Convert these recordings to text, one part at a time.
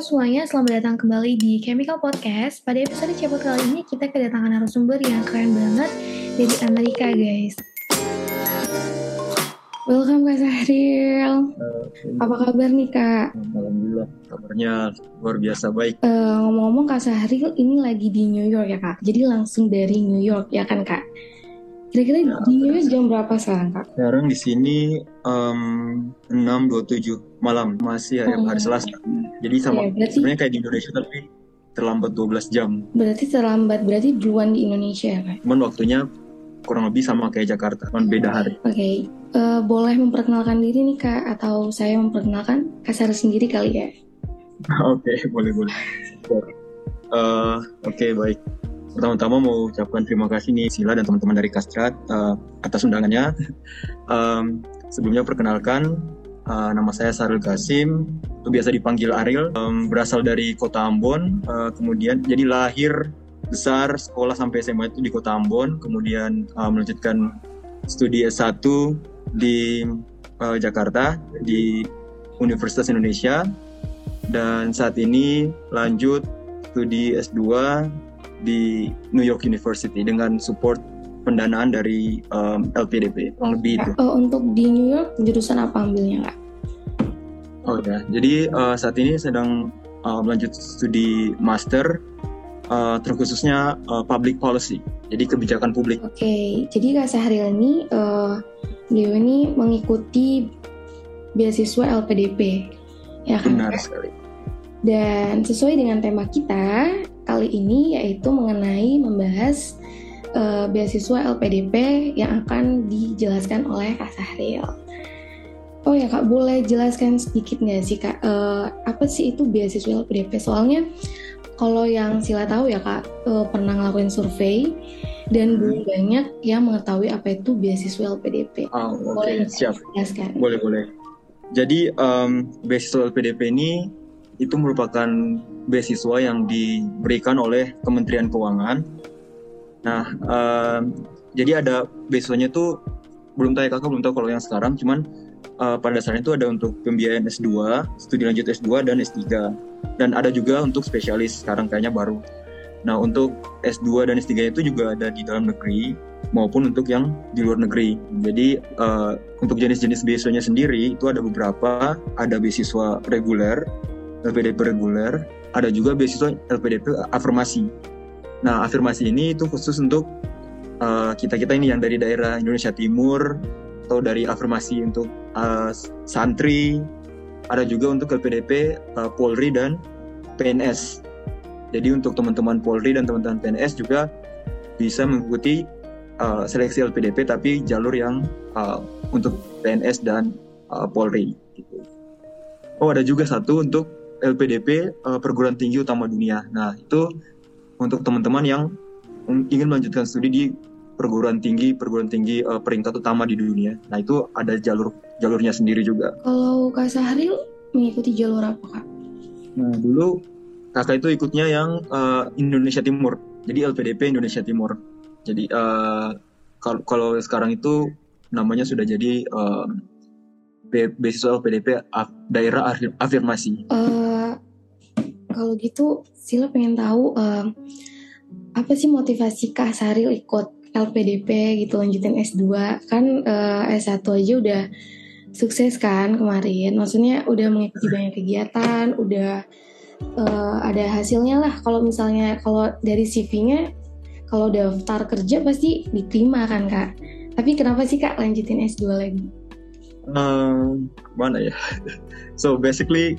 semuanya, selamat datang kembali di Chemical Podcast. Pada episode Cepot kali ini kita kedatangan narasumber yang keren banget dari Amerika, guys. Welcome Kak Sahril. Apa kabar nih Kak? Alhamdulillah, kabarnya luar biasa baik. Eh, Ngomong-ngomong Kak Sahril ini lagi di New York ya Kak? Jadi langsung dari New York ya kan Kak? Kira-kira di New York jam berapa sekarang Kak? Sekarang di sini um, 6.27 malam, masih hari, Oh. hari Selasa. Jadi sama Iya, berarti- sebenarnya kayak di Indonesia tapi terlambat 12 jam. Berarti terlambat, berarti duluan di Indonesia ya Kak? Cuman waktunya kurang lebih sama kayak Jakarta, cuman beda hari. Oke, Eh, boleh memperkenalkan diri nih Kak? Atau saya memperkenalkan Kak Sahril sendiri kali ya? Oke, boleh boleh. Eh, Oke baik. Pertama-tama mau ucapkan terima kasih nih Sila dan teman-teman dari Kastrat eh, atas undangannya. Em, sebelumnya perkenalkan eh, nama saya Saril Kasim, biasa dipanggil Ariel. Em, berasal dari kota Ambon, eh, kemudian jadi lahir besar sekolah sampai SMA itu di kota Ambon, kemudian eh, melanjutkan studi S1 di eh, Jakarta di Universitas Indonesia dan saat ini lanjut studi S2 di New York University dengan support pendanaan dari um, LPDP kurang lebih itu. Oh, untuk di New York jurusan apa ambilnya Kak? Oh ya, jadi uh, saat ini sedang uh, melanjut studi master uh, terkhususnya uh, public policy, jadi kebijakan publik. Oke, jadi Kak Sahril ini, eh, beliau ini mengikuti beasiswa LPDP, ya kan? Benar sekali. Dan sesuai dengan tema kita kali ini yaitu mengenai membahas eh, beasiswa LPDP yang akan dijelaskan oleh Kak Sahril. Oh ya Kak, boleh jelaskan sedikit nggak sih Kak, eh, apa sih itu beasiswa LPDP? Soalnya kalau yang Sila tahu ya Kak, eh, pernah ngelakuin survei dan belum banyak yang mengetahui apa itu beasiswa LPDP. Oh, Oke, Boleh siap. jelaskan? Boleh boleh. Jadi um, beasiswa LPDP ini itu merupakan beasiswa yang diberikan oleh Kementerian Keuangan. Nah, um, jadi ada beasiswanya itu belum tahu ya kakak belum tahu kalau yang sekarang, cuman uh, pada dasarnya itu ada untuk pembiayaan S2, studi lanjut S2 dan S3, dan ada juga untuk spesialis sekarang kayaknya baru. Nah, untuk S2 dan S3 itu juga ada di dalam negeri maupun untuk yang di luar negeri. Jadi uh, untuk jenis-jenis beasiswanya sendiri itu ada beberapa, ada beasiswa reguler, LPDP reguler, ada juga beasiswa LPDP afirmasi. Nah, afirmasi ini itu khusus untuk uh, kita-kita ini yang dari daerah Indonesia Timur atau dari afirmasi untuk uh, santri, ada juga untuk LPDP uh, Polri dan PNS. Jadi untuk teman-teman Polri dan teman-teman PNS juga bisa mengikuti uh, seleksi LPDP tapi jalur yang uh, untuk PNS dan uh, Polri. Oh ada juga satu untuk LPDP uh, perguruan tinggi utama dunia. Nah itu untuk teman-teman yang ingin melanjutkan studi di perguruan tinggi perguruan tinggi uh, peringkat utama di dunia. Nah itu ada jalur jalurnya sendiri juga. Kalau Kak Sahril mengikuti jalur apa Kak? Nah dulu kakak itu ikutnya yang uh, Indonesia Timur. Jadi LPDP Indonesia Timur. Jadi uh, kalau kalau sekarang itu namanya sudah jadi uh, be- beasiswa LPDP af- daerah afir- afirmasi. Eh, kalau gitu, Sila pengen tahu eh, apa sih motivasi Kak Saril ikut LPDP gitu lanjutin S2 kan eh, S1 aja udah sukses kan kemarin maksudnya udah mengikuti banyak kegiatan udah eh, ada hasilnya lah kalau misalnya kalau dari CV-nya kalau daftar kerja pasti diterima kan Kak tapi kenapa sih Kak lanjutin S2 lagi? Um, mana ya? so basically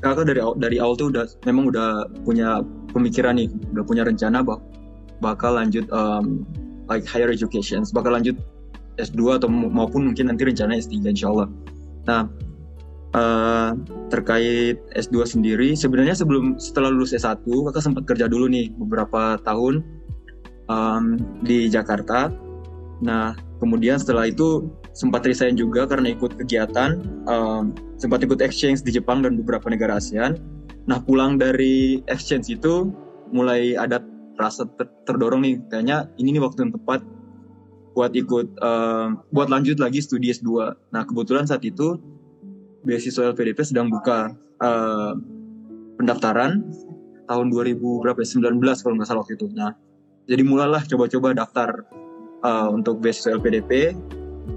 kakak dari aw- dari awal tuh udah memang udah punya pemikiran nih, udah punya rencana bak bakal lanjut um, like higher education, bakal lanjut S2 atau ma- maupun mungkin nanti rencana S3 insya Allah. Nah eh, terkait S2 sendiri sebenarnya sebelum setelah lulus S1 kakak sempat kerja dulu nih beberapa tahun um, di Jakarta. Nah kemudian setelah itu sempat resign juga karena ikut kegiatan, um, sempat ikut exchange di Jepang dan beberapa negara ASEAN. Nah pulang dari exchange itu mulai ada rasa ter- terdorong nih, kayaknya ini nih waktu yang tepat buat ikut, um, buat lanjut lagi studi S2. Nah kebetulan saat itu beasiswa LPDP sedang buka. Uh, pendaftaran tahun 2000 berapa ya? 19 kalau nggak salah waktu itu. Nah, jadi mulailah coba-coba daftar uh, untuk beasiswa LPDP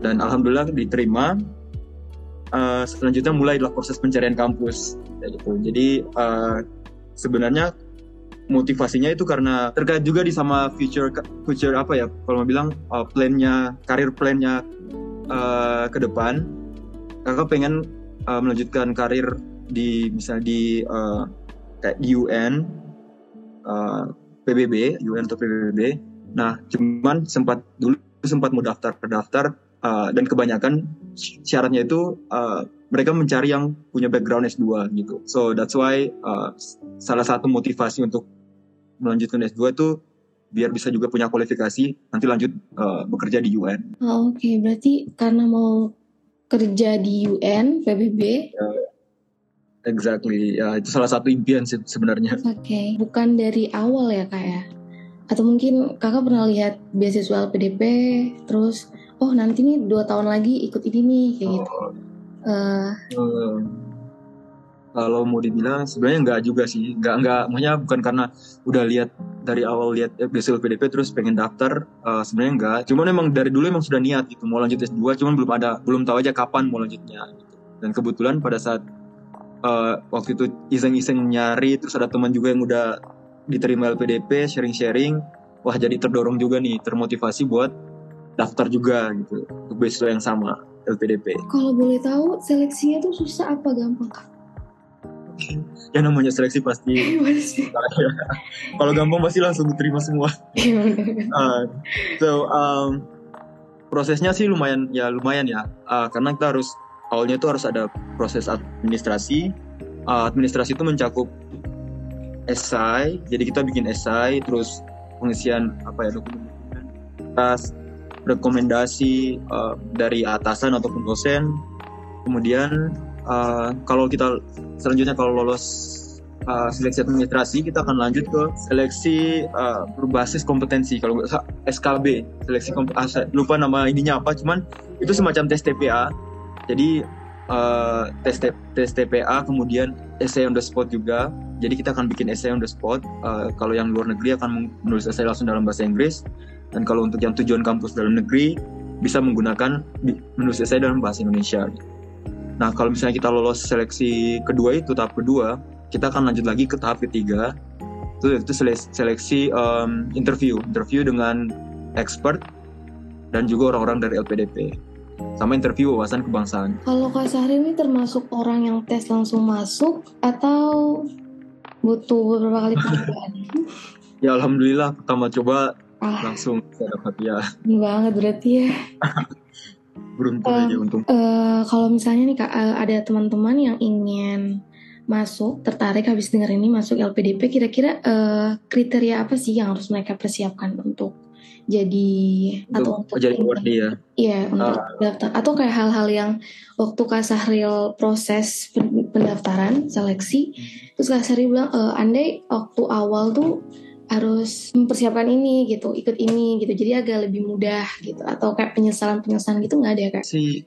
dan alhamdulillah diterima. Uh, selanjutnya mulailah proses pencarian kampus gitu. Jadi uh, sebenarnya motivasinya itu karena terkait juga di sama future future apa ya kalau mau bilang uh, plannya karir plannya uh, ke depan kakak pengen uh, melanjutkan karir di misalnya di uh, kayak UN uh, PBB UN atau PBB nah cuman sempat dulu sempat mau daftar terdaftar uh, dan kebanyakan syaratnya itu uh, mereka mencari yang punya background S2 gitu so that's why uh, salah satu motivasi untuk melanjutkan S2 itu biar bisa juga punya kualifikasi nanti lanjut uh, bekerja di UN. Oh, Oke, okay. berarti karena mau kerja di UN PBB. Uh, exactly, ya itu salah satu impian sih sebenarnya. Oke, okay. bukan dari awal ya kak ya? Atau mungkin kakak pernah lihat beasiswa LPDP, terus oh nanti nih dua tahun lagi ikut ini nih kayak gitu. oh. gitu. Uh, uh, kalau mau dibilang sebenarnya nggak juga sih nggak nggak maksudnya bukan karena udah lihat dari awal lihat beasiswa PDP terus pengen daftar uh, sebenarnya nggak cuman emang dari dulu emang sudah niat gitu mau lanjut S2 cuman belum ada belum tahu aja kapan mau lanjutnya gitu. dan kebetulan pada saat uh, waktu itu iseng-iseng nyari terus ada teman juga yang udah diterima LPDP sharing-sharing wah jadi terdorong juga nih termotivasi buat daftar juga gitu untuk beasiswa yang sama LPDP. Kalau boleh tahu seleksinya tuh susah apa gampang kak? yang namanya seleksi pasti. Kalau gampang pasti langsung diterima semua. Uh, so um, prosesnya sih lumayan ya lumayan ya. Uh, karena kita harus awalnya itu harus ada proses administrasi. Uh, administrasi itu mencakup esai jadi kita bikin esai terus pengisian apa ya dokumen tas rekomendasi uh, dari atasan ataupun dosen. Kemudian uh, kalau kita selanjutnya kalau lolos uh, seleksi administrasi kita akan lanjut ke seleksi uh, berbasis kompetensi. Kalau SKB seleksi kompetensi ah, lupa nama ininya apa cuman itu semacam tes TPA jadi uh, tes tes TPA kemudian essay on the spot juga. Jadi kita akan bikin essay on the spot. Uh, kalau yang luar negeri akan menulis essay langsung dalam bahasa Inggris dan kalau untuk yang tujuan kampus dalam negeri bisa menggunakan menulis essay dalam bahasa Indonesia Nah, kalau misalnya kita lolos seleksi kedua itu tahap kedua, kita akan lanjut lagi ke tahap ketiga. Itu itu seleksi um, interview, interview dengan expert dan juga orang-orang dari LPDP. Sama interview wawasan kebangsaan. Kalau Kak Sahri ini termasuk orang yang tes langsung masuk atau butuh beberapa kali percobaan? ya alhamdulillah pertama coba ah. langsung saya dapat ya. Ini banget berarti ya. beruntung uh, aja untung. Uh, kalau misalnya nih kak uh, ada teman-teman yang ingin masuk tertarik habis dengar ini masuk LPDP kira-kira uh, kriteria apa sih yang harus mereka persiapkan untuk jadi untuk, atau untuk jadi wardi ya iya untuk uh, daftar atau kayak hal-hal yang waktu Kak Sahril proses pendaftaran seleksi hmm. terus Kak Sahril bilang e, andai waktu awal tuh harus mempersiapkan ini gitu ikut ini gitu. Jadi agak lebih mudah gitu. Atau kayak penyesalan penyesalan gitu nggak ada ya kak? Sih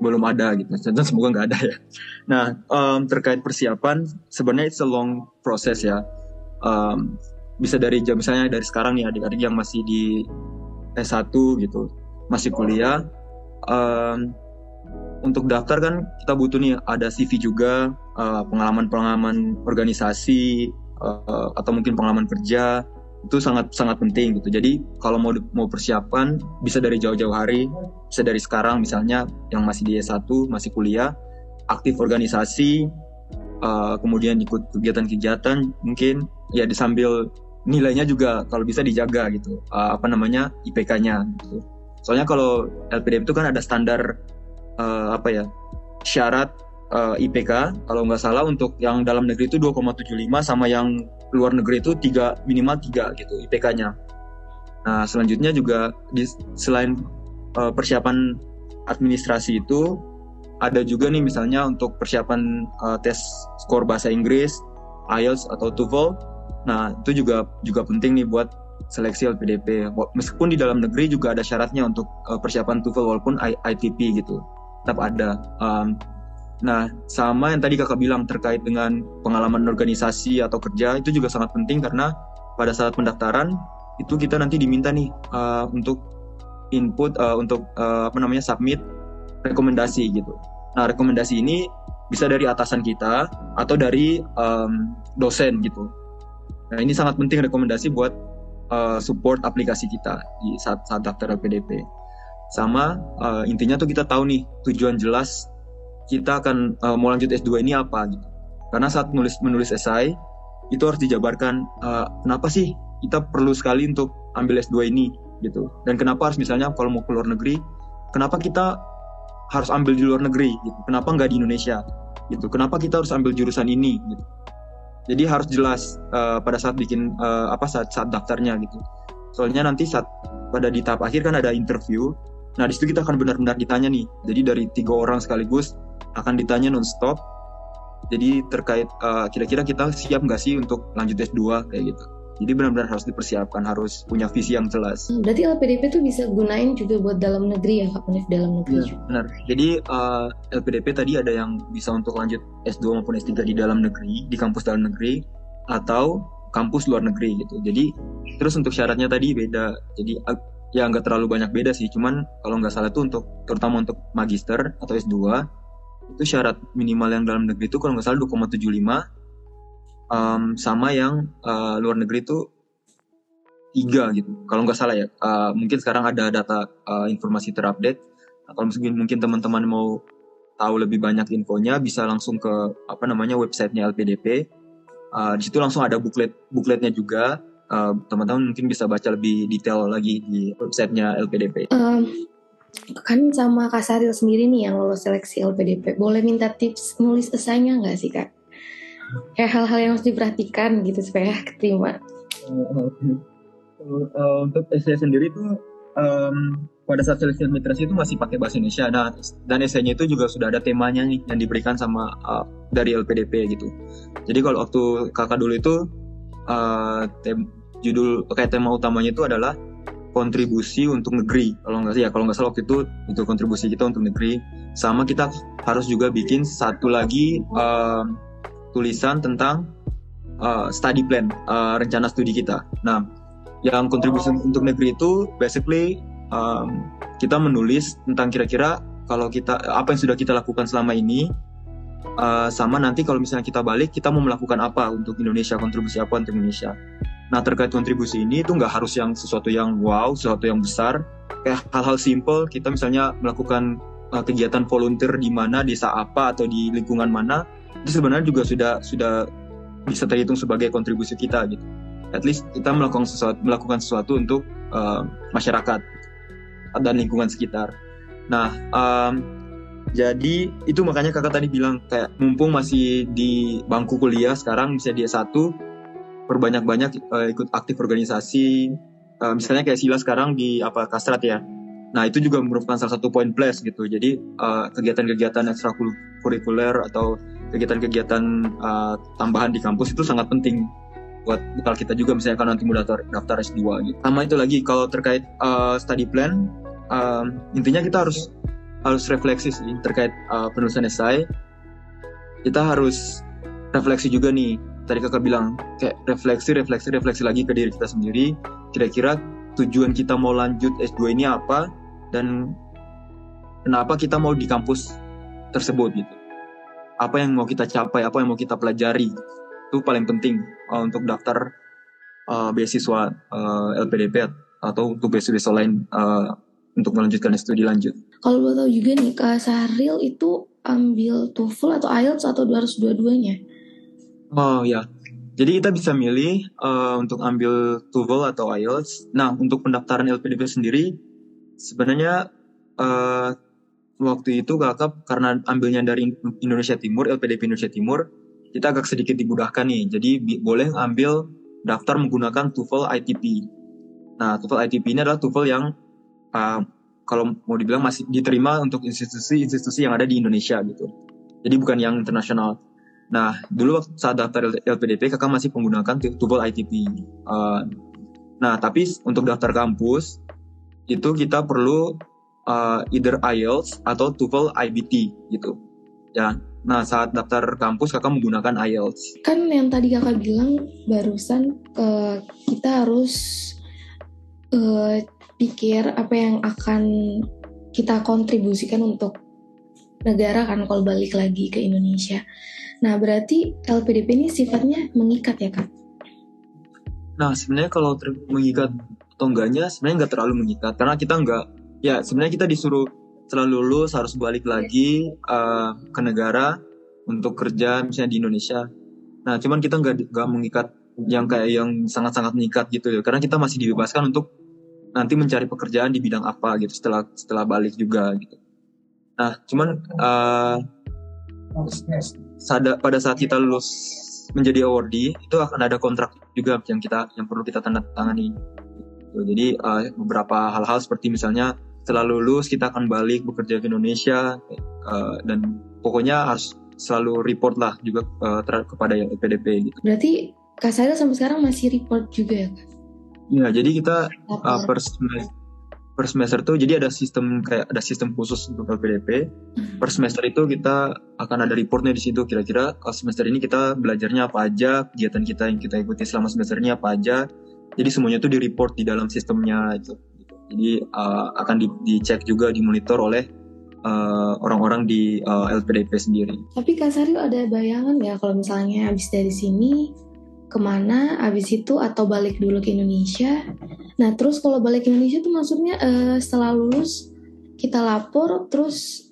belum ada gitu. Dan semoga nggak ada ya. Nah um, terkait persiapan sebenarnya it's a long process ya. Um, bisa dari jam misalnya dari sekarang nih adik-adik yang masih di S1 gitu masih kuliah um, untuk daftar kan kita butuh nih ada CV juga uh, pengalaman-pengalaman organisasi uh, atau mungkin pengalaman kerja itu sangat sangat penting gitu. Jadi kalau mau mau persiapan bisa dari jauh-jauh hari, bisa dari sekarang misalnya yang masih di S1, masih kuliah, aktif organisasi, uh, kemudian ikut kegiatan-kegiatan mungkin ya disambil nilainya juga kalau bisa dijaga gitu. Uh, apa namanya? IPK-nya gitu. Soalnya kalau LPDP itu kan ada standar uh, apa ya? syarat uh, eh, IPK kalau nggak salah untuk yang dalam negeri itu 2,75 sama yang luar negeri itu tiga minimal 3 gitu IPK-nya. Nah, selanjutnya juga di, selain uh, persiapan administrasi itu ada juga nih misalnya untuk persiapan uh, tes skor bahasa Inggris, IELTS atau TOEFL. Nah, itu juga juga penting nih buat seleksi LPDP. Meskipun di dalam negeri juga ada syaratnya untuk uh, persiapan TOEFL walaupun ITP gitu. Tetap ada. Um, Nah, sama yang tadi kakak bilang terkait dengan pengalaman organisasi atau kerja itu juga sangat penting karena pada saat pendaftaran itu kita nanti diminta nih uh, untuk input uh, untuk uh, apa namanya submit rekomendasi gitu. Nah, rekomendasi ini bisa dari atasan kita atau dari um, dosen gitu. Nah, ini sangat penting rekomendasi buat uh, support aplikasi kita di saat saat daftar LPDP. Sama uh, intinya tuh kita tahu nih tujuan jelas kita akan uh, mau lanjut S2 ini apa gitu. Karena saat menulis menulis esai itu harus dijabarkan uh, kenapa sih kita perlu sekali untuk ambil S2 ini gitu. Dan kenapa harus misalnya kalau mau ke luar negeri, kenapa kita harus ambil di luar negeri gitu. Kenapa nggak di Indonesia gitu. Kenapa kita harus ambil jurusan ini gitu. Jadi harus jelas uh, pada saat bikin uh, apa saat saat daftarnya gitu. Soalnya nanti saat pada di tahap akhir kan ada interview. Nah di situ kita akan benar-benar ditanya nih. Jadi dari tiga orang sekaligus akan ditanya nonstop. Jadi terkait uh, kira-kira kita siap nggak sih untuk lanjut S2 kayak gitu. Jadi benar-benar harus dipersiapkan, harus punya visi yang jelas. Hmm, berarti LPDP itu bisa gunain juga buat dalam negeri ya, Kak Unif dalam negeri ya, juga. Benar. Jadi uh, eh, LPDP tadi ada yang bisa untuk lanjut S2 maupun S3 di dalam negeri, di kampus dalam negeri, atau kampus luar negeri gitu. Jadi terus untuk syaratnya tadi beda. Jadi ya nggak terlalu banyak beda sih. Cuman kalau nggak salah itu untuk terutama untuk magister atau S2 itu syarat minimal yang dalam negeri itu kalau nggak salah 2,75 um, sama yang uh, luar negeri itu tiga gitu. Kalau nggak salah ya uh, mungkin sekarang ada data uh, informasi terupdate. Atau mungkin mungkin teman-teman mau tahu lebih banyak infonya bisa langsung ke apa namanya websitenya LPDP uh, di situ langsung ada buklet bukletnya juga. Teman-teman uh, mungkin bisa baca lebih detail lagi di websitenya LPDP. Um, kan sama Kak Saril sendiri nih yang lolos seleksi LPDP. Boleh minta tips nulis esainya nggak sih Kak? Kayak hal-hal yang harus diperhatikan gitu supaya keterima. Uh, uh, untuk esai sendiri tuh um, pada saat seleksi administrasi itu masih pakai bahasa Indonesia. Nah, dan esainya itu juga sudah ada temanya nih yang diberikan sama uh, dari LPDP gitu. Jadi kalau waktu kakak dulu itu uh, tem judul kayak tema utamanya itu adalah kontribusi untuk negeri. Kalau nggak sih ya kalau nggak salah waktu itu itu kontribusi kita untuk negeri. Sama kita harus juga bikin satu lagi uh, tulisan tentang uh, study plan uh, rencana studi kita. Nah yang kontribusi oh. untuk negeri itu basically um, kita menulis tentang kira-kira kalau kita apa yang sudah kita lakukan selama ini uh, sama nanti kalau misalnya kita balik kita mau melakukan apa untuk Indonesia kontribusi apa untuk Indonesia Nah terkait kontribusi ini itu nggak harus yang sesuatu yang wow, sesuatu yang besar. Kayak hal-hal simple, kita misalnya melakukan uh, kegiatan volunteer di mana, desa apa atau di lingkungan mana, itu sebenarnya juga sudah sudah bisa terhitung sebagai kontribusi kita gitu. At least kita melakukan sesuatu, melakukan sesuatu untuk uh, masyarakat dan lingkungan sekitar. Nah, um, jadi itu makanya kakak tadi bilang kayak mumpung masih di bangku kuliah sekarang bisa dia satu perbanyak-banyak uh, ikut aktif organisasi uh, misalnya kayak Sila sekarang di apa Kastrat ya. Nah itu juga merupakan salah satu poin plus gitu. Jadi uh, kegiatan-kegiatan ekstrakurikuler atau kegiatan-kegiatan uh, tambahan di kampus itu sangat penting buat bekal kita juga misalnya kan nanti mau daftar, daftar S2 gitu. Sama itu lagi kalau terkait uh, study plan uh, intinya kita harus harus refleksi sih terkait uh, penulisan esai kita harus refleksi juga nih tadi kakak bilang kayak refleksi refleksi refleksi lagi ke diri kita sendiri kira-kira tujuan kita mau lanjut S2 ini apa dan kenapa kita mau di kampus tersebut gitu apa yang mau kita capai apa yang mau kita pelajari itu paling penting uh, untuk daftar uh, beasiswa uh, LPDP atau untuk beasiswa lain uh, untuk melanjutkan studi lanjut. Kalau lo tahu juga nih Kak Saril itu ambil TOEFL atau IELTS atau harus dua-duanya? Oh ya, jadi kita bisa milih uh, untuk ambil TOEFL atau IELTS. Nah, untuk pendaftaran LPDP sendiri, sebenarnya uh, waktu itu kakak karena ambilnya dari Indonesia Timur, LPDP Indonesia Timur, kita agak sedikit dimudahkan nih. Jadi boleh ambil daftar menggunakan TOEFL ITP. Nah, TOEFL ITP ini adalah TOEFL yang uh, kalau mau dibilang masih diterima untuk institusi-institusi yang ada di Indonesia gitu. Jadi bukan yang internasional. Nah, dulu saat daftar LPDP kakak masih menggunakan TOEFL ITP. Uh, nah, tapi untuk daftar kampus itu kita perlu uh, either IELTS atau TOEFL IBT gitu. ya nah saat daftar kampus kakak menggunakan IELTS kan yang tadi kakak bilang barusan uh, kita harus uh, pikir apa yang akan kita kontribusikan untuk negara kan kalau balik lagi ke Indonesia. Nah berarti LPDP ini sifatnya mengikat ya kak? Nah sebenarnya kalau mengikat atau enggaknya sebenarnya nggak terlalu mengikat karena kita nggak ya sebenarnya kita disuruh setelah lulus harus balik lagi uh, ke negara untuk kerja misalnya di Indonesia. Nah, cuman kita nggak nggak mengikat yang kayak yang sangat-sangat mengikat gitu ya, karena kita masih dibebaskan untuk nanti mencari pekerjaan di bidang apa gitu setelah setelah balik juga gitu. Nah, cuman uh, sada, pada saat kita lulus menjadi awardee itu akan ada kontrak juga yang kita yang perlu kita tanda tangani. Gitu. Jadi uh, beberapa hal-hal seperti misalnya setelah lulus kita akan balik bekerja ke Indonesia uh, dan pokoknya harus selalu report lah juga uh, kepada yang PDP gitu. Berarti Kak Saril sampai sekarang masih report juga ya Kak? Iya, jadi kita uh, per, semester, per semester tuh jadi ada sistem kayak ada sistem khusus untuk LPDP. Hmm. Per semester itu kita akan ada reportnya di situ kira-kira semester ini kita belajarnya apa aja, kegiatan kita yang kita ikuti selama semester ini apa aja. Jadi semuanya tuh di report di dalam sistemnya itu. Jadi uh, akan di, dicek juga dimonitor oleh eh, orang-orang uh, di uh, LPDP sendiri. Tapi Kak Saril ada bayangan ya kalau misalnya habis dari sini ke mana habis itu atau balik dulu ke Indonesia. Nah terus kalau balik ke Indonesia tuh maksudnya uh, setelah lulus kita lapor terus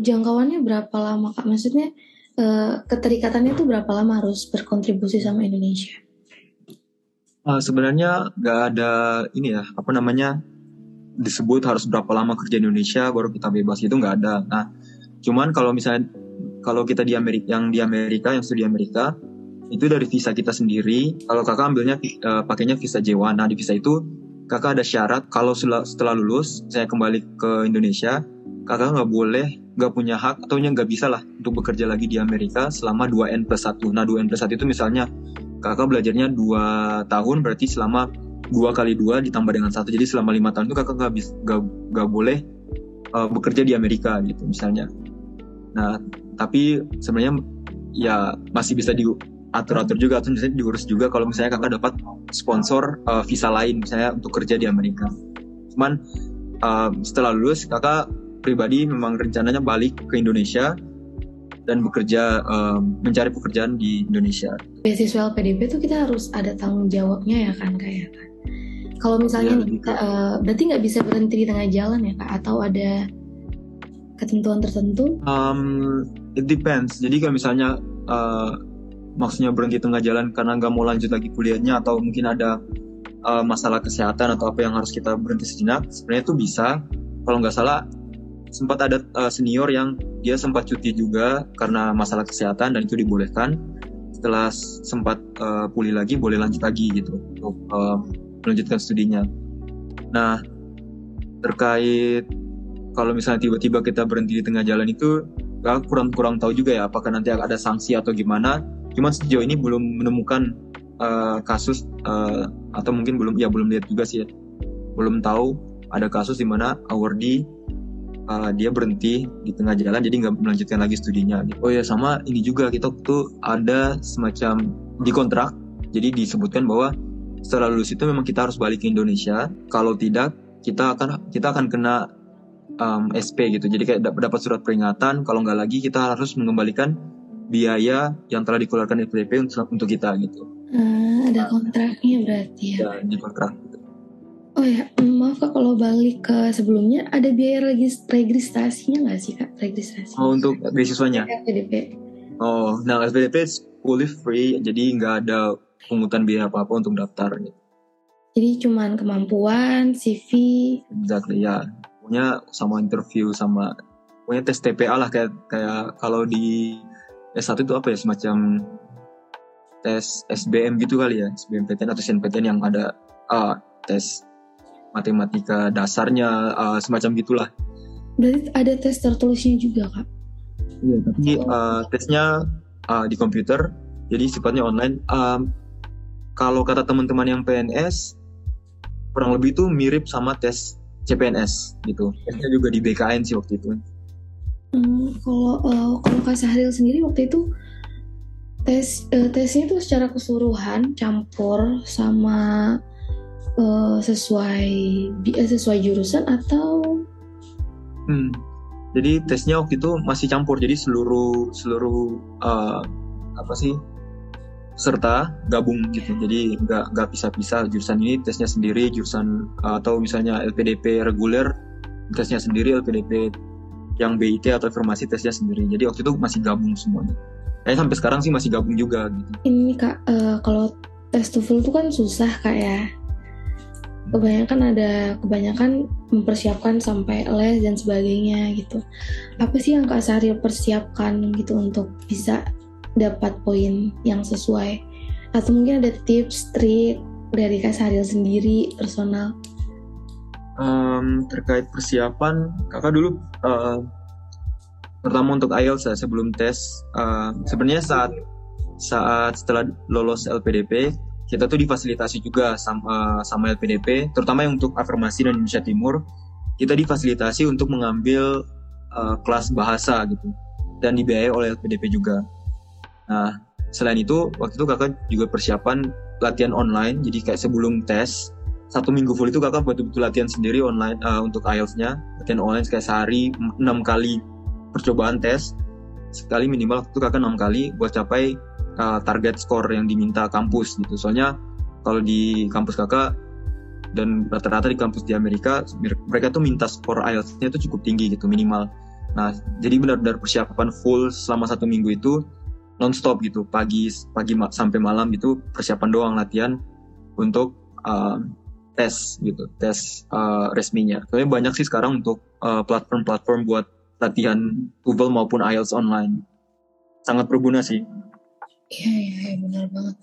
jangkauannya berapa lama kak? Maksudnya uh, keterikatannya tuh berapa lama harus berkontribusi sama Indonesia? Uh, sebenarnya nggak ada ini ya apa namanya disebut harus berapa lama kerja di Indonesia baru kita bebas itu nggak ada. Nah, cuman kalau misalnya kalau kita di Amerika yang di Amerika yang studi Amerika itu dari visa kita sendiri. Kalau kakak ambilnya uh, pakainya visa J1. Nah di visa itu kakak ada syarat kalau setelah, lulus saya kembali ke Indonesia, kakak nggak boleh nggak punya hak atau nggak bisa lah untuk bekerja lagi di Amerika selama 2N plus 1. Nah 2N plus 1 itu misalnya kakak belajarnya 2 tahun berarti selama dua kali dua ditambah dengan satu jadi selama lima tahun itu kakak nggak nggak boleh uh, bekerja di Amerika gitu misalnya nah tapi sebenarnya ya masih bisa diatur-atur juga atau misalnya diurus juga kalau misalnya kakak dapat sponsor uh, visa lain misalnya untuk kerja di Amerika cuman uh, setelah lulus kakak pribadi memang rencananya balik ke Indonesia dan bekerja um, mencari pekerjaan di Indonesia. Beasiswa LPDP itu kita harus ada tanggung jawabnya ya kan kayak kan. Kalau misalnya ya, nih, uh, berarti nggak bisa berhenti di tengah jalan ya kak? Atau ada ketentuan tertentu? Um, it depends. Jadi kalau misalnya uh, maksudnya berhenti tengah jalan karena nggak mau lanjut lagi kuliahnya atau mungkin ada uh, masalah kesehatan atau apa yang harus kita berhenti sejenak, sebenarnya itu bisa. Kalau nggak salah sempat ada uh, senior yang dia sempat cuti juga karena masalah kesehatan dan itu dibolehkan. Setelah sempat uh, pulih lagi, boleh lanjut lagi gitu untuk uh, melanjutkan studinya. Nah, terkait kalau misalnya tiba-tiba kita berhenti di tengah jalan itu, aku kurang kurang tahu juga ya apakah nanti ada sanksi atau gimana. Cuman sejauh ini belum menemukan uh, kasus uh, atau mungkin belum ya belum lihat juga sih ya. Belum tahu ada kasus di mana awardee uh, dia berhenti di tengah jalan jadi nggak melanjutkan lagi studinya. Oh ya sama ini juga kita tuh ada semacam di kontrak jadi disebutkan bahwa setelah lulus itu memang kita harus balik ke Indonesia. Kalau tidak, kita akan kita akan kena um, SP gitu. Jadi kayak dapat surat peringatan. Kalau nggak lagi kita harus mengembalikan biaya yang telah dikeluarkan FDP untuk, untuk kita gitu. Hmm, ada kontraknya berarti ya? Ya di kontrak. Gitu. Oh ya, maaf kak kalau balik ke sebelumnya ada biaya regis registrasinya nggak sih kak registrasi? Oh untuk beasiswanya? FPDP. Oh, nah FPDP fully free, jadi nggak ada pungutan biaya apa apa untuk daftar gitu. Jadi cuman kemampuan, CV. Exactly ya. Punya sama interview sama punya tes TPA lah kayak kayak kalau di S1 itu apa ya semacam tes SBM gitu kali ya, SBMPTN atau SNPTN yang ada uh, tes matematika dasarnya uh, semacam gitulah. Berarti ada tes tertulisnya juga kak? Iya, tapi uh, tesnya uh, di komputer, jadi sifatnya online. Um, kalau kata teman-teman yang PNS kurang lebih itu mirip sama tes CPNS gitu. Tesnya juga di BKN sih waktu itu. Hmm, kalau uh, kalau Kak Sahril sendiri waktu itu tes uh, tesnya itu secara keseluruhan campur sama uh, sesuai uh, sesuai jurusan atau hmm. jadi tesnya waktu itu masih campur jadi seluruh seluruh uh, apa sih serta gabung gitu jadi nggak nggak pisah-pisah jurusan ini tesnya sendiri jurusan atau misalnya LPDP reguler tesnya sendiri LPDP yang BIT atau informasi tesnya sendiri. Jadi waktu itu masih gabung semuanya. Eh sampai sekarang sih masih gabung juga gitu. Ini kak uh, kalau tes TOEFL itu kan susah kak ya. Kebanyakan ada kebanyakan mempersiapkan sampai les dan sebagainya gitu. Apa sih yang kak Sari persiapkan gitu untuk bisa dapat poin yang sesuai? Atau mungkin ada tips trik dari Kak Saril sendiri personal um, terkait persiapan kakak dulu uh, pertama untuk IELTS ya, sebelum tes uh, sebenarnya saat saat setelah lolos LPDP kita tuh difasilitasi juga sama, sama LPDP terutama yang untuk afirmasi dan Indonesia Timur kita difasilitasi untuk mengambil uh, kelas bahasa gitu dan dibiayai oleh LPDP juga Nah, selain itu waktu itu kakak juga persiapan latihan online. Jadi kayak sebelum tes satu minggu full itu kakak betul-betul latihan sendiri online uh, untuk IELTS-nya. Latihan online kayak sehari enam kali percobaan tes. Sekali minimal itu kakak enam kali buat capai uh, target skor yang diminta kampus gitu. Soalnya kalau di kampus kakak dan rata-rata di kampus di Amerika mereka tuh minta skor IELTS-nya itu cukup tinggi gitu minimal. Nah, jadi benar-benar persiapan full selama satu minggu itu nonstop gitu pagi pagi sampai malam itu persiapan doang latihan untuk uh, tes gitu tes uh, resminya. Tapi banyak sih sekarang untuk uh, platform-platform buat latihan TOEFL maupun IELTS online. Sangat berguna sih. Iya iya ya, benar banget.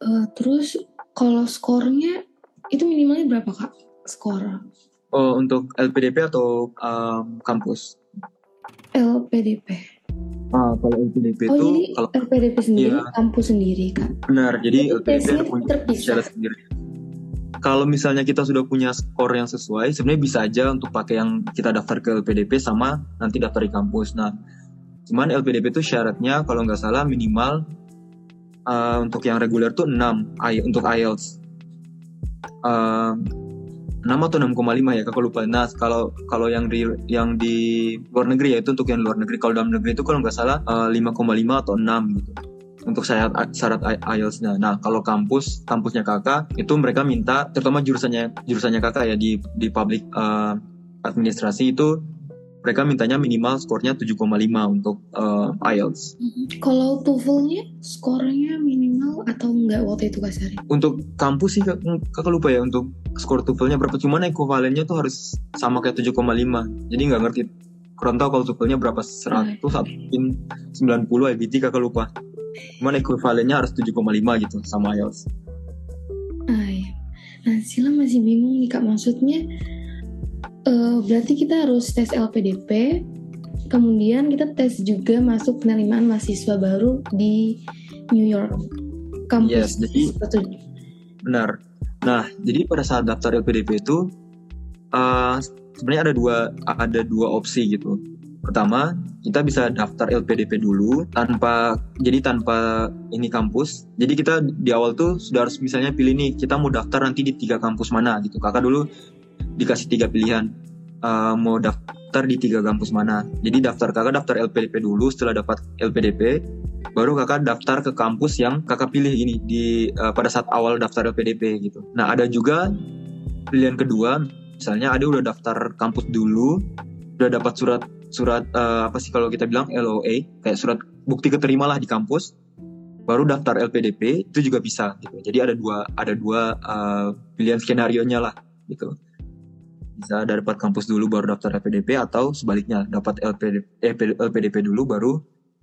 Uh, terus kalau skornya itu minimalnya berapa kak skor? Oh untuk LPDP atau um, kampus? LPDP. Ah, kalau LPDP oh, itu kalau LPDP sendiri ya, kampus sendiri kan? Benar, jadi, LPDP punya secara sendiri. Kalau misalnya kita sudah punya skor yang sesuai, sebenarnya bisa aja untuk pakai yang kita daftar ke LPDP sama nanti daftar di kampus. Nah, cuman LPDP itu syaratnya kalau nggak salah minimal uh, untuk yang reguler tuh 6 untuk IELTS. Uh, 6 atau 6,5 ya kakak lupa. Nah kalau kalau yang di yang di luar negeri ya itu untuk yang luar negeri. Kalau dalam negeri itu kalau nggak salah uh, eh, 5,5 atau 6 gitu untuk syarat syarat IELTS-nya. Nah, kalau kampus kampusnya kakak itu mereka minta terutama jurusannya jurusannya kakak ya di di public uh, administrasi itu mereka mintanya minimal skornya 7,5 untuk uh, IELTS. Kalau TOEFL-nya skornya minimal atau enggak waktu itu Kak Sari? Untuk kampus sih kakak lupa ya untuk skor TOEFL-nya berapa. Cuman ekuivalennya tuh harus sama kayak 7,5. Jadi nggak ngerti. Kurang tahu kalau TOEFL-nya berapa 100 atau 90 IBT kakak lupa. Cuman ekuivalennya harus 7,5 gitu sama IELTS. Iya. Nah, Sila masih bingung nih Kak. Maksudnya Uh, berarti kita harus tes LPDP, kemudian kita tes juga masuk penerimaan mahasiswa baru di New York kampus. Yes, jadi benar. Nah, jadi pada saat daftar LPDP itu uh, sebenarnya ada dua ada dua opsi gitu. Pertama, kita bisa daftar LPDP dulu tanpa jadi tanpa ini kampus. Jadi kita di awal tuh sudah harus misalnya pilih nih kita mau daftar nanti di tiga kampus mana gitu. Kakak dulu dikasih tiga pilihan uh, mau daftar di tiga kampus mana. Jadi daftar kakak daftar LPDP dulu, setelah dapat LPDP, baru kakak daftar ke kampus yang kakak pilih ini di uh, pada saat awal daftar LPDP gitu. Nah ada juga pilihan kedua, misalnya ada udah daftar kampus dulu, udah dapat surat surat uh, apa sih kalau kita bilang LOA, kayak surat bukti keterima lah di kampus, baru daftar LPDP itu juga bisa gitu. Jadi ada dua ada dua uh, pilihan skenario nya lah gitu bisa dapat kampus dulu baru daftar LPDP atau sebaliknya dapat LPDP, eh, LPDP dulu baru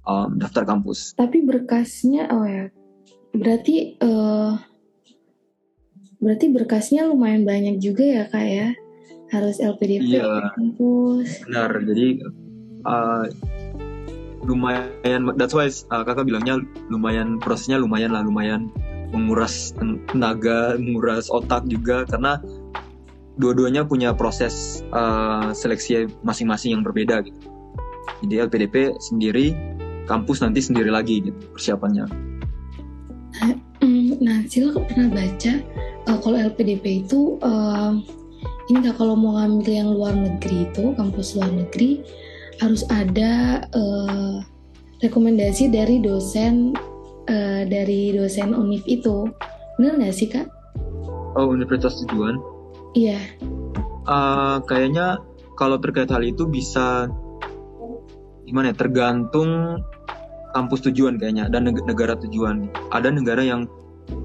um, daftar kampus. Tapi berkasnya oh ya berarti uh, berarti berkasnya lumayan banyak juga ya kak ya harus LPDP iya, kampus. Benar jadi uh, lumayan that's why uh, kakak bilangnya lumayan prosesnya lumayan lah lumayan menguras tenaga menguras otak juga karena dua-duanya punya proses uh, seleksi masing-masing yang berbeda gitu. Jadi LPDP sendiri, kampus nanti sendiri lagi gitu persiapannya. Nah, Sila pernah baca uh, kalau LPDP itu uh, ini nggak kalau mau ngambil yang luar negeri itu kampus luar negeri harus ada uh, rekomendasi dari dosen uh, dari dosen univ itu benar nggak sih kak? Oh universitas tujuan? Iya. Uh, kayaknya kalau terkait hal itu bisa gimana ya tergantung kampus tujuan kayaknya dan negara tujuan. Ada negara yang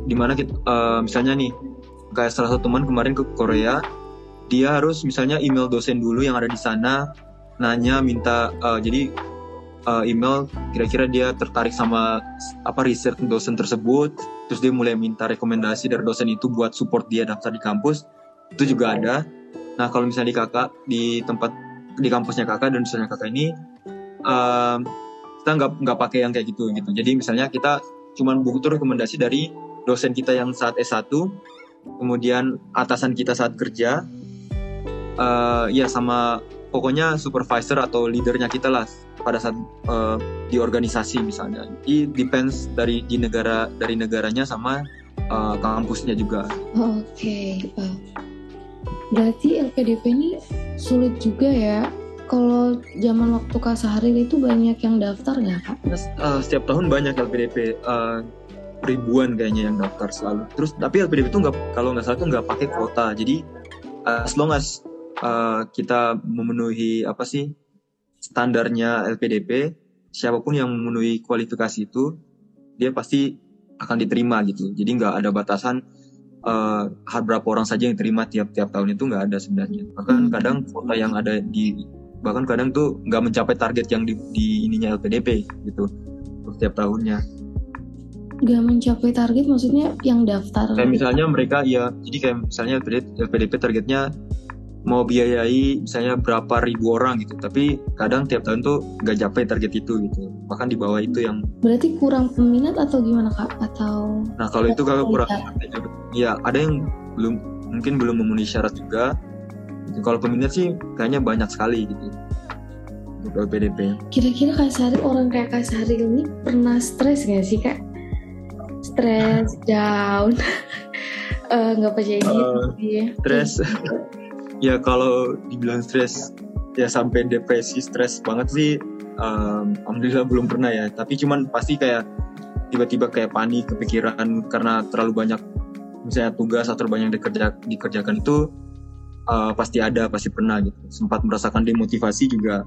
di mana kita, uh, misalnya nih kayak salah satu teman kemarin ke Korea dia harus misalnya email dosen dulu yang ada di sana nanya minta uh, jadi uh, email kira-kira dia tertarik sama apa research dosen tersebut terus dia mulai minta rekomendasi dari dosen itu buat support dia daftar di kampus itu juga ada. Nah kalau misalnya di kakak di tempat di kampusnya kakak dan dosennya kakak ini uh, kita nggak nggak pakai yang kayak gitu gitu. Jadi misalnya kita cuman butuh rekomendasi dari dosen kita yang saat S1 kemudian atasan kita saat kerja uh, ya sama pokoknya supervisor atau leadernya kita lah pada saat uh, di organisasi misalnya. It depends dari di negara dari negaranya sama uh, kampusnya juga. Oke, okay. uh, berarti LPDP ini sulit juga ya. Kalau zaman waktu Kak Sahril itu banyak yang daftar nggak Kak? Uh, setiap tahun banyak LPDP. Uh, ribuan kayaknya yang daftar selalu. Terus tapi LPDP itu nggak kalau nggak salah itu nggak pakai kuota. Jadi as long as uh, kita memenuhi apa sih standarnya LPDP, siapa pun yang memenuhi kualifikasi itu, dia pasti akan diterima gitu. Jadi nggak ada batasan uh, berapa orang saja yang terima tiap-tiap tahun itu nggak ada sebenarnya. Bahkan hmm. kadang kuota yang ada di bahkan kadang tuh nggak mencapai target yang di, di ininya LPDP gitu untuk tiap tahunnya. Gak mencapai target maksudnya yang daftar? Kayak misalnya mereka ya, jadi kayak misalnya LPDP, LPDP targetnya mau biayai misalnya berapa ribu orang gitu. Tapi kadang tiap tahun tuh nggak capai target itu gitu. Bahkan di bawah itu yang berarti kurang peminat atau gimana kak? Atau nah kalau itu kakak kurang ya ada yang belum mungkin belum memenuhi syarat juga. Kalau peminat sih kayaknya banyak sekali gitu. Untuk PDP kira-kira kak Sari orang kayak kak Sari ini pernah stres gak sih kak? Stres down. Eh, nggak uh, percaya gitu uh, stres ya kalau dibilang stres ya sampai depresi stres banget sih um, alhamdulillah belum pernah ya. Tapi cuman pasti kayak tiba-tiba kayak panik kepikiran karena terlalu banyak misalnya tugas atau banyak dikerja dikerjakan itu uh, pasti ada pasti pernah gitu. Sempat merasakan demotivasi juga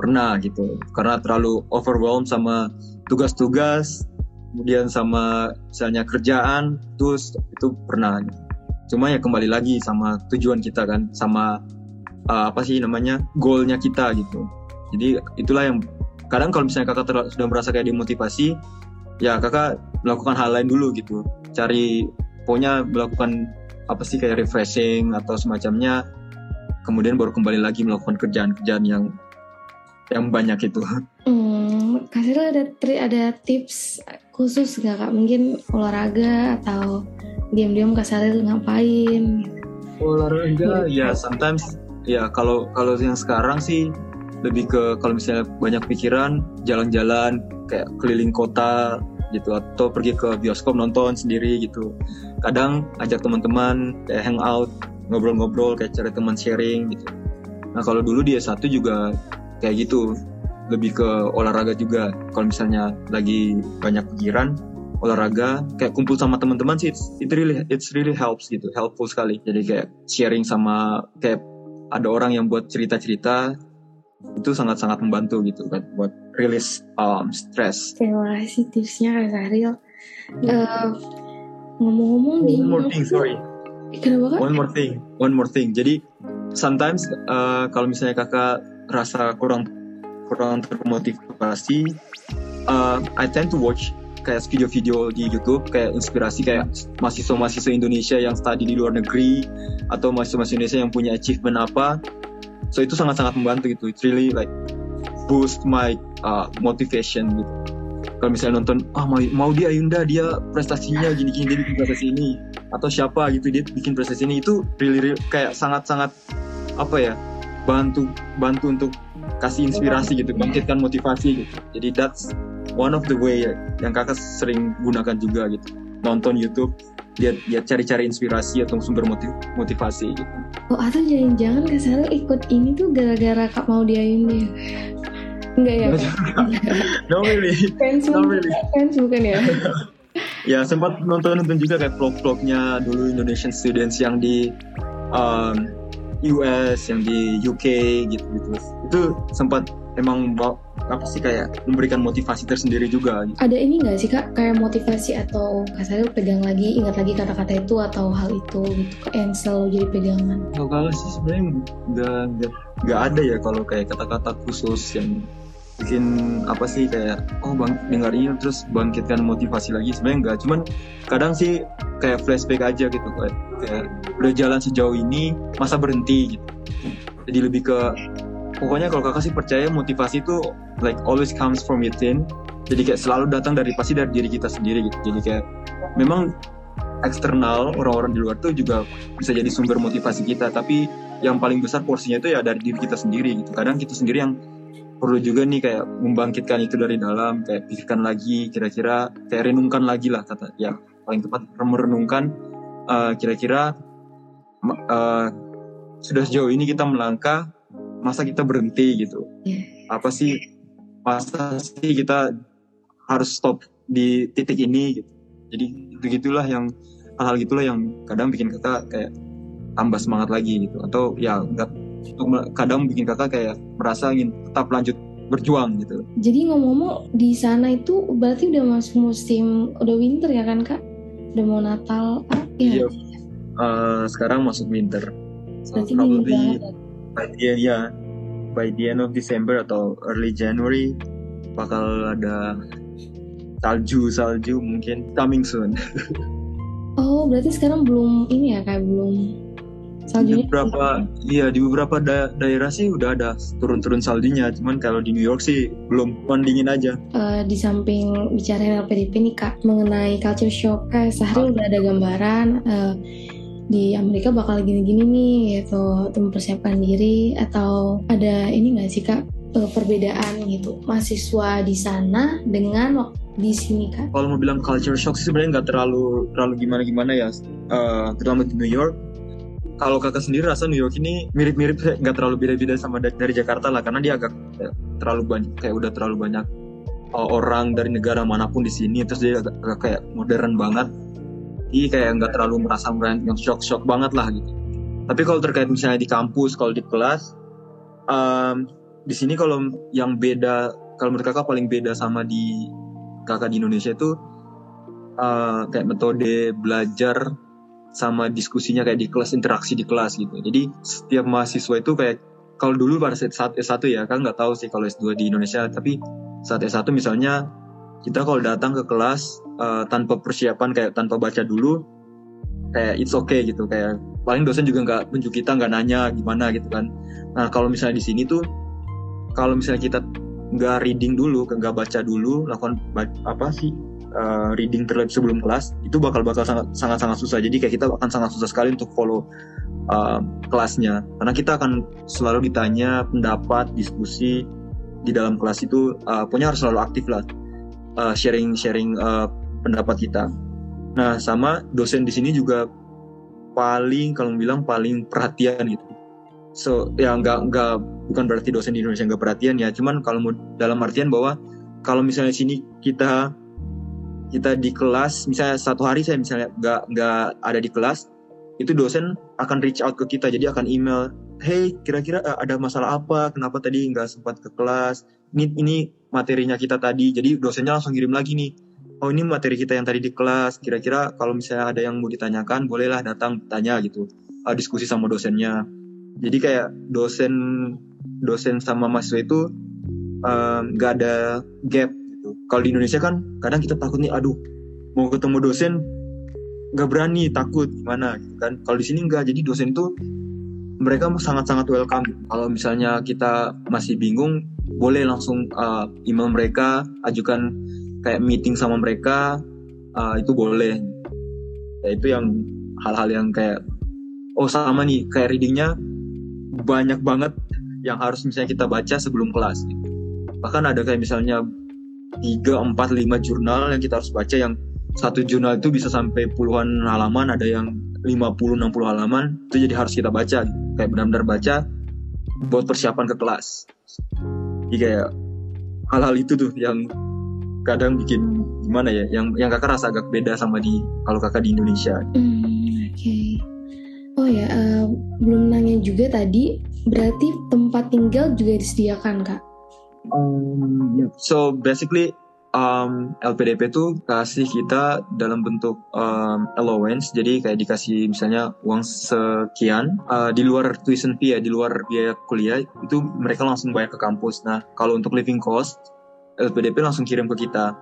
pernah gitu. Karena terlalu overwhelmed sama tugas-tugas kemudian sama misalnya kerjaan terus itu pernah. gitu cuma ya kembali lagi sama tujuan kita kan sama uh, apa sih namanya goalnya kita gitu. Jadi itulah yang kadang kalau misalnya kakak sudah merasa kayak dimotivasi ya kakak melakukan hal lain dulu gitu. Cari pokoknya melakukan apa sih kayak refreshing atau semacamnya. Kemudian baru kembali lagi melakukan kerjaan-kerjaan yang yang banyak itu. Hmm, kasih ada ada tips khusus nggak kak? Mungkin olahraga atau diam-diam Kak Saril ngapain? Olahraga ya sometimes ya kalau kalau yang sekarang sih lebih ke kalau misalnya banyak pikiran jalan-jalan kayak keliling kota gitu atau pergi ke bioskop nonton sendiri gitu. Kadang ajak teman-teman kayak hangout ngobrol-ngobrol kayak cari teman sharing gitu. Nah kalau dulu dia satu juga kayak gitu lebih ke olahraga juga kalau misalnya lagi banyak pikiran olahraga kayak kumpul sama teman-teman sih it really it's really helps gitu helpful sekali jadi kayak sharing sama kayak ada orang yang buat cerita-cerita itu sangat-sangat membantu gitu kan buat release um, stress. Terima kasih tipsnya Kak Saril. Uh, ngomong-ngomong di one more thing sorry. Kenapa One more thing, one more thing. Jadi sometimes uh, kalau misalnya kakak rasa kurang kurang termotivasi, uh, I tend to watch kayak video-video di YouTube kayak inspirasi kayak mahasiswa-mahasiswa Indonesia yang study di luar negeri atau mahasiswa-mahasiswa Indonesia yang punya achievement apa. So itu sangat-sangat membantu gitu. It's really like boost my uh, motivation gitu. Kalau misalnya nonton ah mau, mau dia Ayunda dia prestasinya gini-gini dia bikin prestasi ini atau siapa gitu dia bikin prestasi ini itu really, really kayak sangat-sangat apa ya bantu bantu untuk kasih inspirasi gitu bangkitkan motivasi gitu jadi that's one of the way yang kakak sering gunakan juga gitu nonton YouTube dia dia cari-cari inspirasi atau sumber motiv motivasi gitu. Oh atau jangan-jangan Kak Saril ikut ini tuh gara-gara Kak mau dia? Enggak ya? no really. Fans no really. Fans bukan ya? ya sempat nonton nonton juga kayak vlog-vlognya dulu Indonesian students yang di um, US, yang di UK gitu-gitu. Itu sempat emang apa sih kayak memberikan motivasi tersendiri juga. Gitu. Ada ini nggak sih kak kayak motivasi atau kasarnya pegang lagi ingat lagi kata-kata itu atau hal itu gitu yang selalu jadi pegangan? Kalau kalau sih sebenarnya nggak nggak ada ya kalau kayak kata-kata khusus yang bikin apa sih kayak oh bang dengar ini terus bangkitkan motivasi lagi sebenarnya enggak cuman kadang sih kayak flashback aja gitu kayak, kayak udah jalan sejauh ini masa berhenti gitu jadi lebih ke pokoknya kalau kakak sih percaya motivasi itu like always comes from within. Jadi kayak selalu datang dari pasti dari diri kita sendiri gitu. Jadi kayak memang eksternal orang-orang di luar tuh juga bisa jadi sumber motivasi kita. Tapi yang paling besar porsinya itu ya dari diri kita sendiri gitu. Kadang kita sendiri yang perlu juga nih kayak membangkitkan itu dari dalam kayak pikirkan lagi kira-kira kayak renungkan lagi lah kata ya paling tepat merenungkan uh, kira-kira uh, sudah sejauh ini kita melangkah masa kita berhenti gitu yeah. apa sih masa sih kita harus stop di titik ini gitu jadi itu gitulah yang hal-hal gitulah yang kadang bikin kita kayak tambah semangat lagi gitu atau ya enggak kadang bikin kakak kayak merasa ingin tetap lanjut berjuang gitu. Jadi ngomong-ngomong di sana itu berarti udah masuk musim udah winter ya kan kak? Udah mau Natal? Ah, iya. Uh, sekarang masuk winter. So berarti probably by the, yeah, by the end of December atau early January bakal ada salju salju mungkin coming soon. oh berarti sekarang belum ini ya kayak belum saljunya? Di beberapa iya di beberapa da daerah sih udah ada turun-turun saljunya. Cuman kalau di New York sih belum dingin aja. Uh, di samping bicara LPDP nih kak mengenai culture shock kayak sehari udah ada gambaran uh, di Amerika bakal gini-gini nih gitu. Mempersiapkan diri atau ada ini nggak sih kak? Uh, perbedaan gitu. Mahasiswa di sana dengan di sini kak? Kalau mau bilang culture shock sih sebenarnya nggak terlalu terlalu gimana gimana ya, uh, terutama di New York. Kalau kakak sendiri rasa New York ini mirip-mirip nggak terlalu beda-beda sama dari Jakarta lah karena dia agak ya, terlalu banyak kayak udah terlalu banyak orang dari negara mana pun di sini terus dia agak, agak kayak modern banget jadi kayak nggak terlalu merasa yang shock-shock banget lah gitu. Tapi kalau terkait misalnya di kampus kalau di kelas um, di sini kalau yang beda kalau menurut kakak paling beda sama di kakak di Indonesia itu uh, kayak metode belajar sama diskusinya kayak di kelas interaksi di kelas gitu. Jadi setiap mahasiswa itu kayak kalau dulu pada saat S1 ya kan nggak tahu sih kalau S2 di Indonesia tapi saat S1 misalnya kita kalau datang ke kelas uh, tanpa persiapan kayak tanpa baca dulu kayak it's okay gitu. Kayak paling dosen juga nggak tunjuk kita nggak nanya gimana gitu kan. Nah kalau misalnya di sini tuh kalau misalnya kita nggak reading dulu nggak baca dulu lakukan apa sih uh, reading terlebih sebelum kelas itu bakal bakal sangat sangat sangat susah. Jadi kayak kita akan sangat susah sekali untuk follow uh, kelasnya. Karena kita akan selalu ditanya pendapat diskusi di dalam kelas itu uh, punya harus selalu aktif lah uh, sharing sharing uh, pendapat kita. Nah sama dosen di sini juga paling kalau bilang paling perhatian gitu so ya nggak nggak bukan berarti dosen di Indonesia nggak perhatian ya. Cuman kalau dalam artian bahwa kalau misalnya sini kita kita di kelas misalnya satu hari saya misalnya nggak nggak ada di kelas itu dosen akan reach out ke kita. Jadi akan email hey kira-kira uh, ada masalah apa? Kenapa tadi nggak sempat ke kelas? Ini ini materinya kita tadi. Jadi dosennya langsung kirim lagi nih. Oh ini materi kita yang tadi di kelas. Kira-kira kalau misalnya ada yang mau ditanyakan bolehlah datang tanya gitu. Uh, diskusi sama dosennya. Jadi kayak dosen dosen sama mahasiswa itu nggak um, ada gap kalau di Indonesia kan kadang kita takut nih aduh mau ketemu dosen nggak berani takut gimana? Gitu kan. Kalau di sini nggak. Jadi dosen itu mereka sangat-sangat welcome. Kalau misalnya kita masih bingung boleh langsung uh, email mereka ajukan kayak meeting sama mereka uh, itu boleh ya itu yang hal-hal yang kayak oh sama nih kayak readingnya banyak banget yang harus misalnya kita baca sebelum kelas. Bahkan ada kayak misalnya 3, 4, 5 jurnal yang kita harus baca yang satu jurnal itu bisa sampai puluhan halaman, ada yang 50 60 halaman. Itu jadi harus kita baca. Kayak benar-benar baca buat persiapan ke kelas. Jadi kayak hal-hal itu tuh yang kadang bikin gimana ya yang yang kakak rasa agak beda sama di kalau kakak di Indonesia. Hmm, Oke. Okay. Oh ya, uh, belum nanya juga tadi, berarti tempat tinggal juga disediakan kak? Um, yeah. So basically um, LPDP tuh kasih kita dalam bentuk um, allowance, jadi kayak dikasih misalnya uang sekian uh, di luar tuition fee ya, di luar biaya kuliah itu mereka langsung bayar ke kampus. Nah kalau untuk living cost LPDP langsung kirim ke kita.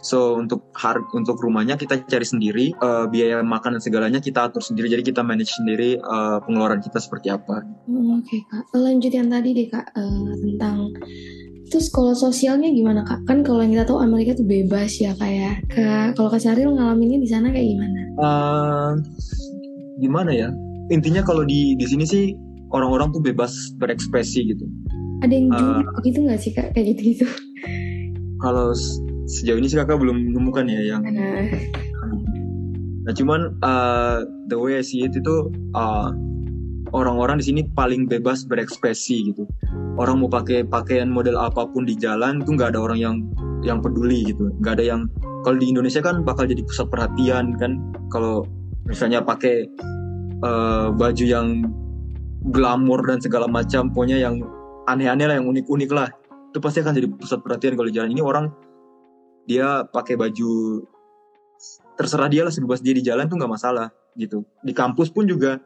So untuk har untuk rumahnya kita cari sendiri, uh, biaya makan dan segalanya kita atur sendiri. Jadi kita manage sendiri uh, pengeluaran kita seperti apa. Oh, Oke okay, kak, lanjut yang tadi deh kak uh, tentang Terus kalau sosialnya gimana kak? Kan kalau yang kita tahu Amerika tuh bebas ya kayak. Kak, kalau kak Saril ngalaminnya di sana kayak gimana? Uh, gimana ya? Intinya kalau di di sini sih orang-orang tuh bebas berekspresi gitu. Ada yang uh, gitu nggak sih kak kayak gitu gitu? Kalau sejauh ini sih kakak belum menemukan ya yang nah, nah cuman uh, the way I see it itu uh, orang-orang di sini paling bebas berekspresi gitu. Orang mau pakai pakaian model apa pun di jalan itu nggak ada orang yang yang peduli gitu. Nggak ada yang kalau di Indonesia kan bakal jadi pusat perhatian kan. Kalau misalnya pakai uh, baju yang glamor dan segala macam pokoknya yang aneh-aneh lah yang unik-unik lah. Itu pasti akan jadi pusat perhatian kalau di jalan. Ini orang dia pakai baju terserah dia lah sebebas dia di jalan tuh nggak masalah gitu. Di kampus pun juga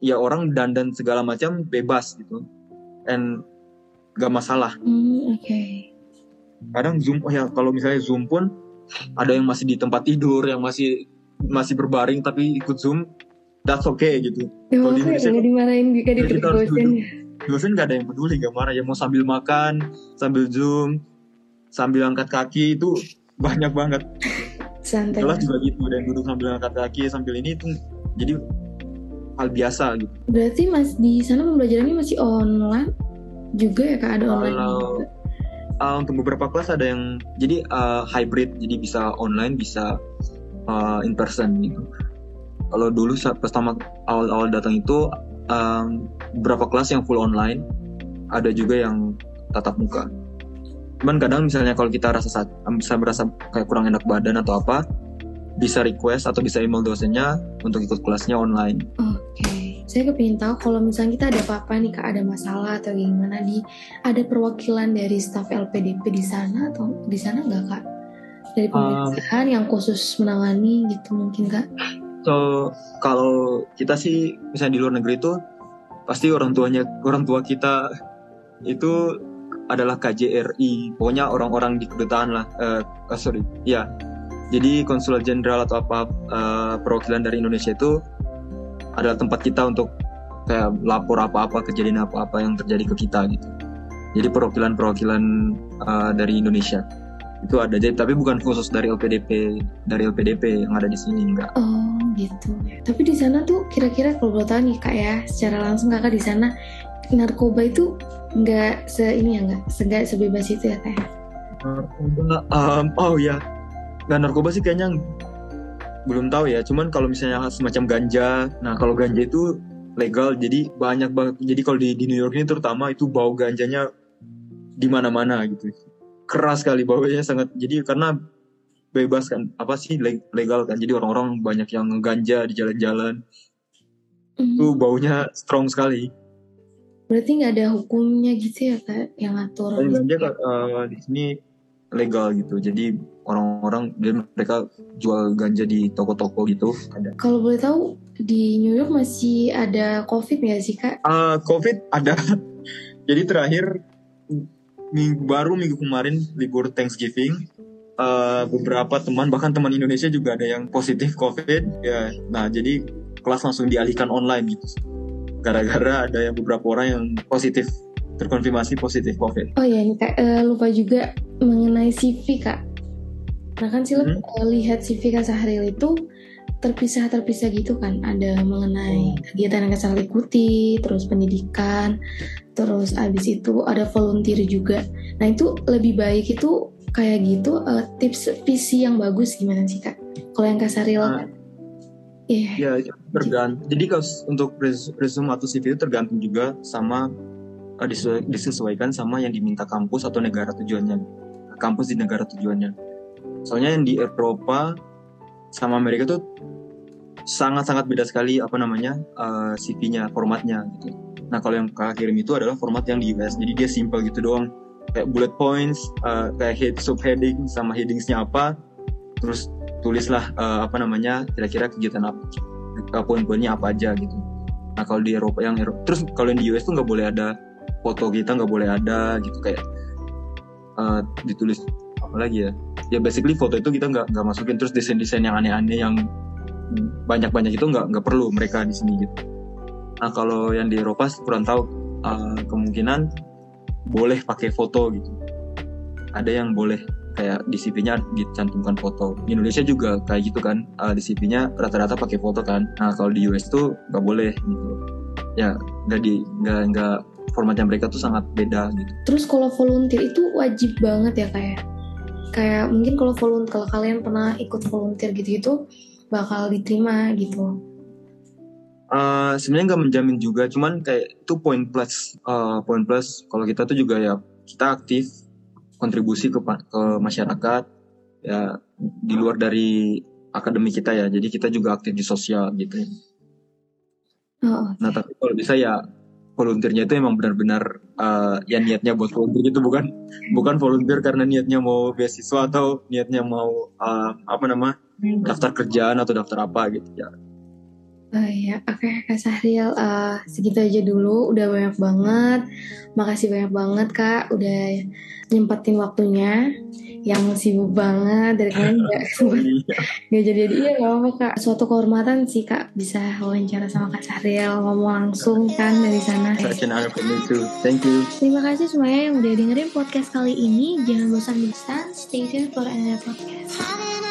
ya orang dandan segala macam bebas gitu and nggak masalah mm, oke okay. kadang zoom oh ya kalau misalnya zoom pun ada yang masih di tempat tidur yang masih masih berbaring tapi ikut zoom that's okay gitu ya, kalau di Indonesia nggak dimarahin gak di dosen nggak ada yang peduli nggak marah ya mau sambil makan sambil zoom sambil angkat kaki itu banyak banget. Santai. Kelas juga gitu dan duduk sambil angkat kaki sambil ini itu jadi hal biasa gitu. Berarti mas di sana pembelajarannya masih online juga ya kak ada online Kalau, juga? Uh, untuk beberapa kelas ada yang jadi uh, hybrid jadi bisa online bisa uh, in person gitu. Kalau dulu saat pertama awal-awal datang itu um, beberapa kelas yang full online, ada juga yang tatap muka cuman kadang misalnya kalau kita rasa bisa merasa kayak kurang enak badan atau apa bisa request atau bisa email dosennya untuk ikut kelasnya online. Okay. Saya kepingin tahu kalau misalnya kita ada apa-apa nih kak ada masalah atau gimana di ada perwakilan dari staff LPDP di sana atau di sana nggak kak? Dari pemerintahan um, yang khusus menangani gitu mungkin kak? So kalau kita sih misalnya di luar negeri itu pasti orang tuanya orang tua kita itu adalah KJRI pokoknya orang-orang di kedutaan lah uh, sorry ya jadi konsulat jenderal atau apa uh, perwakilan dari Indonesia itu adalah tempat kita untuk kayak lapor apa-apa kejadian apa-apa yang terjadi ke kita gitu. Jadi perwakilan-perwakilan uh, dari Indonesia. Itu ada. Jadi tapi bukan khusus dari LPDP dari LPDP yang ada di sini enggak. Oh gitu. Tapi di sana tuh kira-kira kalau boleh tahu nih kak ya secara langsung kakak di sana narkoba itu nggak se ini ya nggak nggak sebebas itu ya teh narkoba um, oh ya nggak narkoba sih kayaknya belum tahu ya. Cuman kalau misalnya semacam ganja nah kalau ganja itu legal jadi banyak banget. Jadi kalau di, di New York ini terutama itu bau ganjanya di mana-mana gitu. Keras sekali baunya sangat. Jadi karena bebas kan apa sih legal kan. Jadi orang-orang banyak yang ganja di jalan-jalan. Mm. itu baunya strong sekali. Berarti nggak ada hukumnya gitu ya kak yang ngatur? Oh, dia uh, di sini legal gitu. Jadi orang-orang dia mereka jual ganja di toko-toko gitu ada. Kalau boleh tahu di New York masih ada COVID nggak sih kak? Uh, COVID ada. Jadi terakhir minggu baru minggu kemarin libur Thanksgiving uh, beberapa teman bahkan teman Indonesia juga ada yang positif COVID ya. Nah jadi kelas langsung dialihkan online gitu gara-gara ada yang beberapa orang yang positif terkonfirmasi positif COVID. Oh ya, kak uh, lupa juga mengenai CV kak. Nah kan sih hmm. uh, lihat CV kak Sahril itu terpisah-terpisah gitu kan ada mengenai kegiatan yang saya ikuti terus pendidikan terus abis itu ada volunteer juga nah itu lebih baik itu kayak gitu uh, tips visi yang bagus gimana sih kak kalau yang kak Saril Nah, iya Ya, itu tergantung. Jadi kalau untuk res- resume atau CV itu tergantung juga sama eh, disesuai- disesuaikan sama yang diminta kampus atau negara tujuannya. Kampus di negara tujuannya. Soalnya yang di Eropa sama Amerika tuh sangat-sangat beda sekali apa namanya eh, CV-nya, formatnya gitu. Nah kalau yang kakak kirim itu adalah format yang di US, jadi dia simple gitu doang. Kayak bullet points, eh, kayak head subheading sama headingsnya apa, terus tulislah eh, apa namanya kira-kira kegiatan apa uh, poin-poinnya apa aja gitu. Nah kalau di Eropa yang Eropa, terus kalau yang di US tuh nggak boleh ada foto kita nggak boleh ada gitu kayak uh, ditulis apa lagi ya? Ya basically foto itu kita nggak nggak masukin terus desain-desain yang aneh-aneh yang banyak-banyak itu nggak nggak perlu mereka di sini gitu. Nah kalau yang di Eropa kurang tahu uh, kemungkinan boleh pakai foto gitu. Ada yang boleh kayak di dicantumkan foto. Di Indonesia juga kayak gitu kan, uh, di rata-rata pakai foto kan. Nah kalau di US tuh nggak boleh gitu. Ya nggak di nggak nggak formatnya mereka tuh sangat beda gitu. terus kalau volunteer itu wajib banget ya kayak kayak mungkin kalau volunteer kalau kalian pernah ikut volunteer gitu itu bakal diterima gitu Uh, sebenarnya nggak menjamin juga, cuman kayak itu poin plus, uh, poin plus kalau kita tuh juga ya kita aktif kontribusi ke ke masyarakat ya di luar dari akademi kita ya, jadi kita juga aktif di sosial gitu. oh, Nah tapi kalau bisa ya volunteernya itu emang benar-benar uh, ya niatnya buat volunteer gitu bukan bukan volunteer karena niatnya mau beasiswa atau niatnya mau uh, apa nama daftar kerjaan atau daftar apa gitu ya. Oh iya, oke Kak Sahril, eh, segitu aja dulu, udah banyak banget. Makasih banyak banget Kak, udah nyempetin waktunya yang sibuk banget dari kalian nggak nggak jadi jadi iya nggak apa Kak. Suatu kehormatan sih Kak bisa wawancara sama Kak Sahril, ngomong langsung kan dari sana. Thank you. Terima kasih semuanya yang udah dengerin podcast kali ini. Jangan bosan-bosan, stay tune for another podcast.